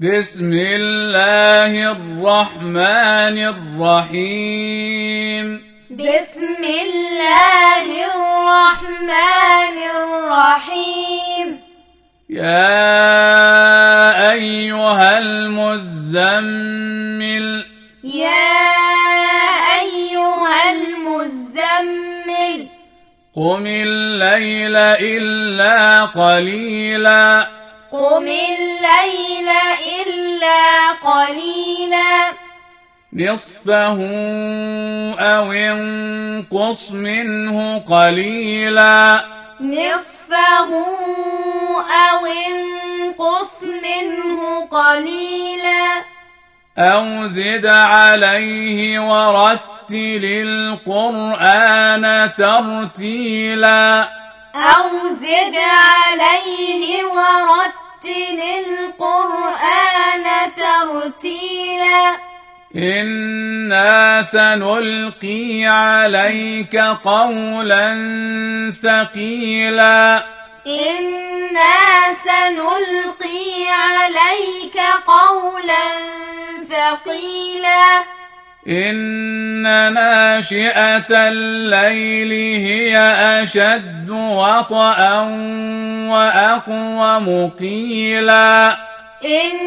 بسم الله الرحمن الرحيم. بسم الله الرحمن الرحيم. يا أيها المزمل. يا أيها المزمل. قم الليل إلا قليلا. قم الليل إلا قليلا. نصفه أو انقص منه قليلا. نصفه أو انقص منه قليلا. أو زد عليه ورتل القرآن ترتيلا. أو زد عليه ورتل ترتيلا إنا سنلقي عليك قولا ثقيلا. إنا سنلقي عليك قولا ثقيلا. إن ناشئة الليل هي أشد وطئا وأقوم قيلا إن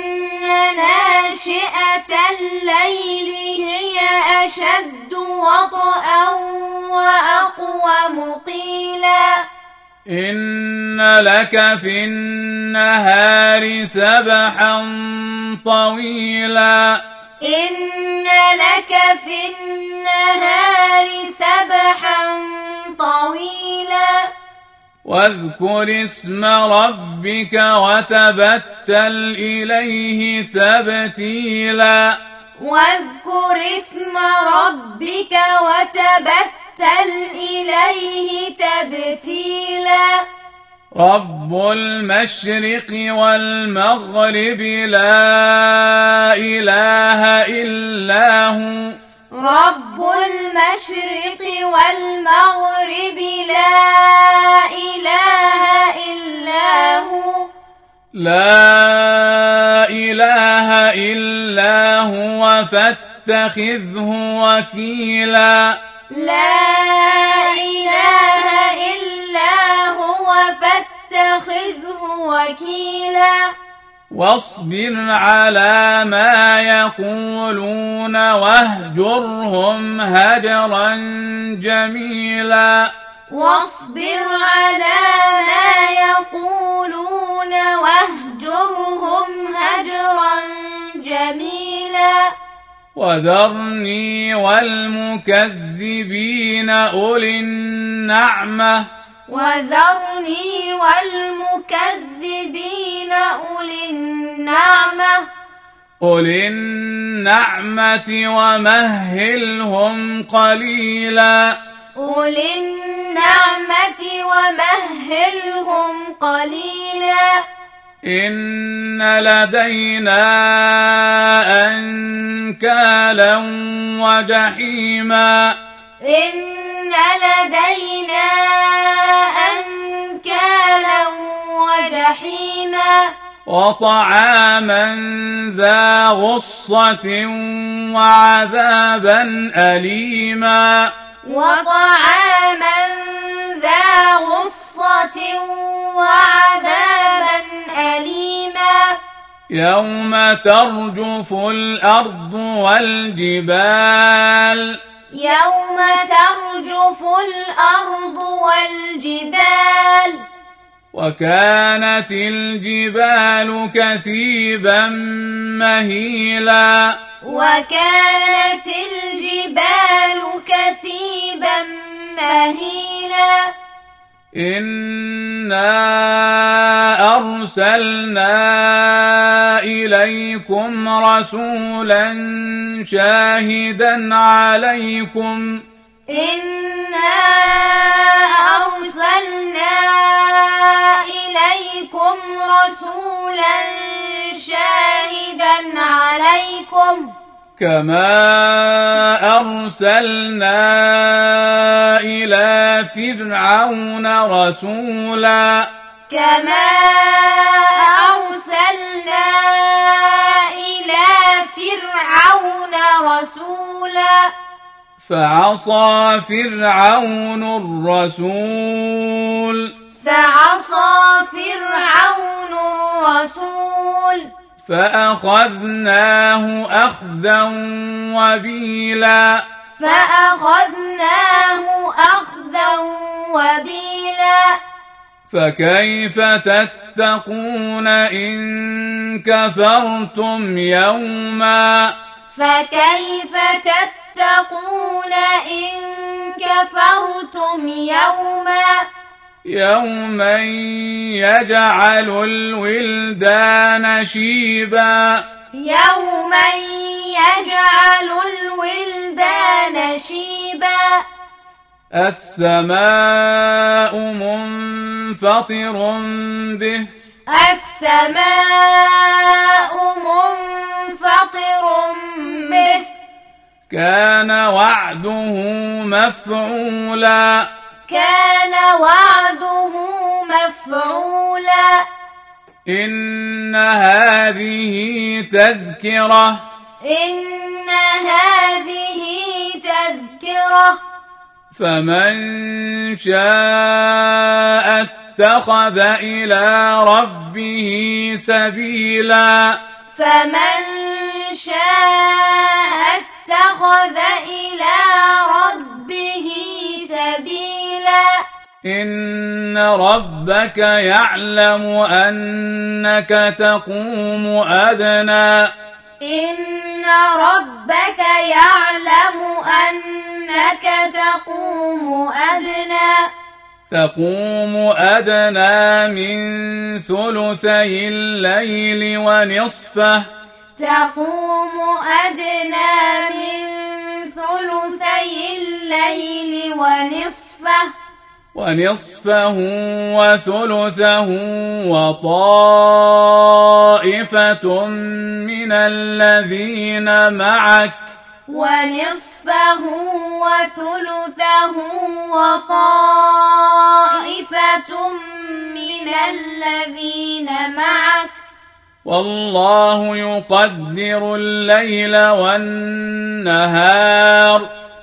ناشئة الليل هي أشد وطئا وأقوم قيلا إن لك في النهار سبحا طويلا. إن لك في النهار سبحا طويلا. واذكر اسم ربك وتبتل إليه تبتيلا. واذكر اسم ربك وتبتل إليه تبتيلا. رب المشرق والمغرب لا إله إلا هو. رب المشرق والمغرب لا لا إله إلا هو فاتخذه وكيلا. لا إله إلا هو فاتخذه وكيلا. واصبر على ما يقولون واهجرهم هجرا جميلا. واصبر على ما يقولون وذرني والمكذبين أولي النعمة. وذرني والمكذبين أولي النعمة. أولي النعمة ومهلهم قليلا. أولي النعمة ومهلهم قليلا. إن لدينا أنكالا وجحيما إن لدينا أنكالا وجحيما وطعاما ذا غصة وعذابا أليما وطعاما ذا غصة وعذابا يوم ترجف الأرض والجبال يوم ترجف الأرض والجبال وكانت الجبال كثيبا مهيلا وكانت الجبال كثيبا مهيلا إنا أرسلنا إليكم رسولا شاهدا عليكم إنا أرسلنا إليكم رسولا شاهدا عليكم كما أرسلنا إلى فرعون رسولا كما أرسلنا إلى فرعون رسولا فعصى فرعون الرسول فعصى فرعون الرسول فأخذناه أخذا وبيلا. فأخذناه أخذا وبيلا. فكيف تتقون إن كفرتم يوما؟ فكيف تتقون إن كفرتم يوما؟ يوما يجعل الولدان شيبا يوما يجعل الولدان شيبا السماء منفطر به السماء منفطر به كان وعده مفعولا كان وعده مفعولا. إن هذه تذكرة. إن هذه تذكرة. فمن شاء اتخذ إلى ربه سبيلا. فمن شاء اتخذ إلى إن ربك يعلم أنك تقوم أدنى. إن ربك يعلم أنك تقوم أدنى. تقوم أدنى من ثلثي الليل ونصفه. تقوم أدنى من ثلثي الليل ونصفه. ونصفه وثلثه وطائفة من الذين معك ونصفه وثلثه وطائفة من الذين معك والله يقدر الليل والنهار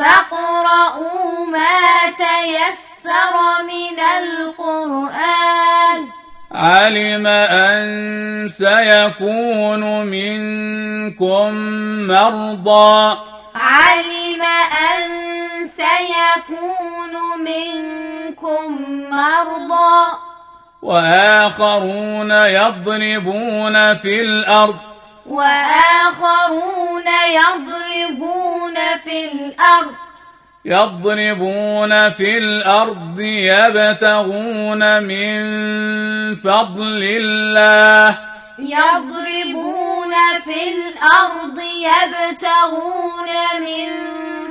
فاقرؤوا ما تيسر من القرآن. علم أن سيكون منكم مرضى. علم أن سيكون منكم مرضى. وآخرون يضربون في الأرض. وآخرون يضربون في الأرض. يضربون في الأرض يبتغون من فضل الله. يضربون في الأرض يبتغون من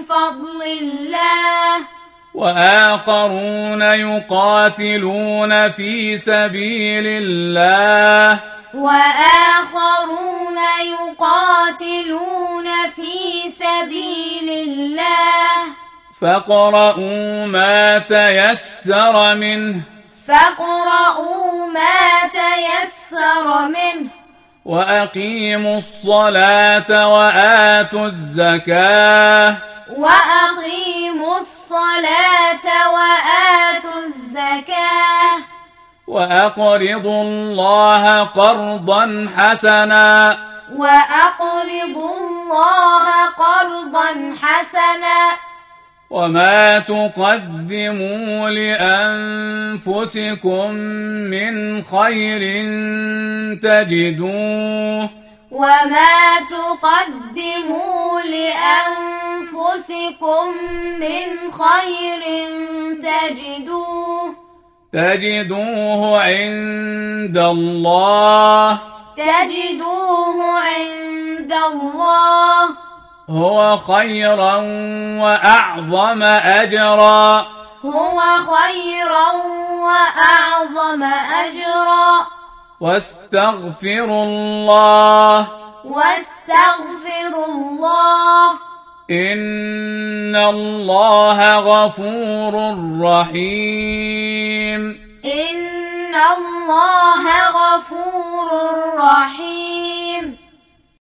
فضل الله. وآخرون يقاتلون في سبيل الله. وآخرون يقاتلون في سبيل الله. فاقرؤوا ما تيسر منه. فاقرؤوا ما تيسر منه. وأقيموا الصلاة وآتوا الزكاة. وأقيموا الصلاة وآتوا الزكاة. وأقرضوا الله قرضا حسنا. وأقرضوا الله قرضا حسنا. وما تقدموا لأنفسكم من خير تجدوه. وما تقدموا لأنفسكم من خير تجدوه تجدوه عند الله تجدوه عند الله هو خيرا وأعظم أجرا هو خيرا وأعظم أجرا واستغفروا الله. واستغفر الله. إن الله غفور رحيم. إن الله غفور رحيم.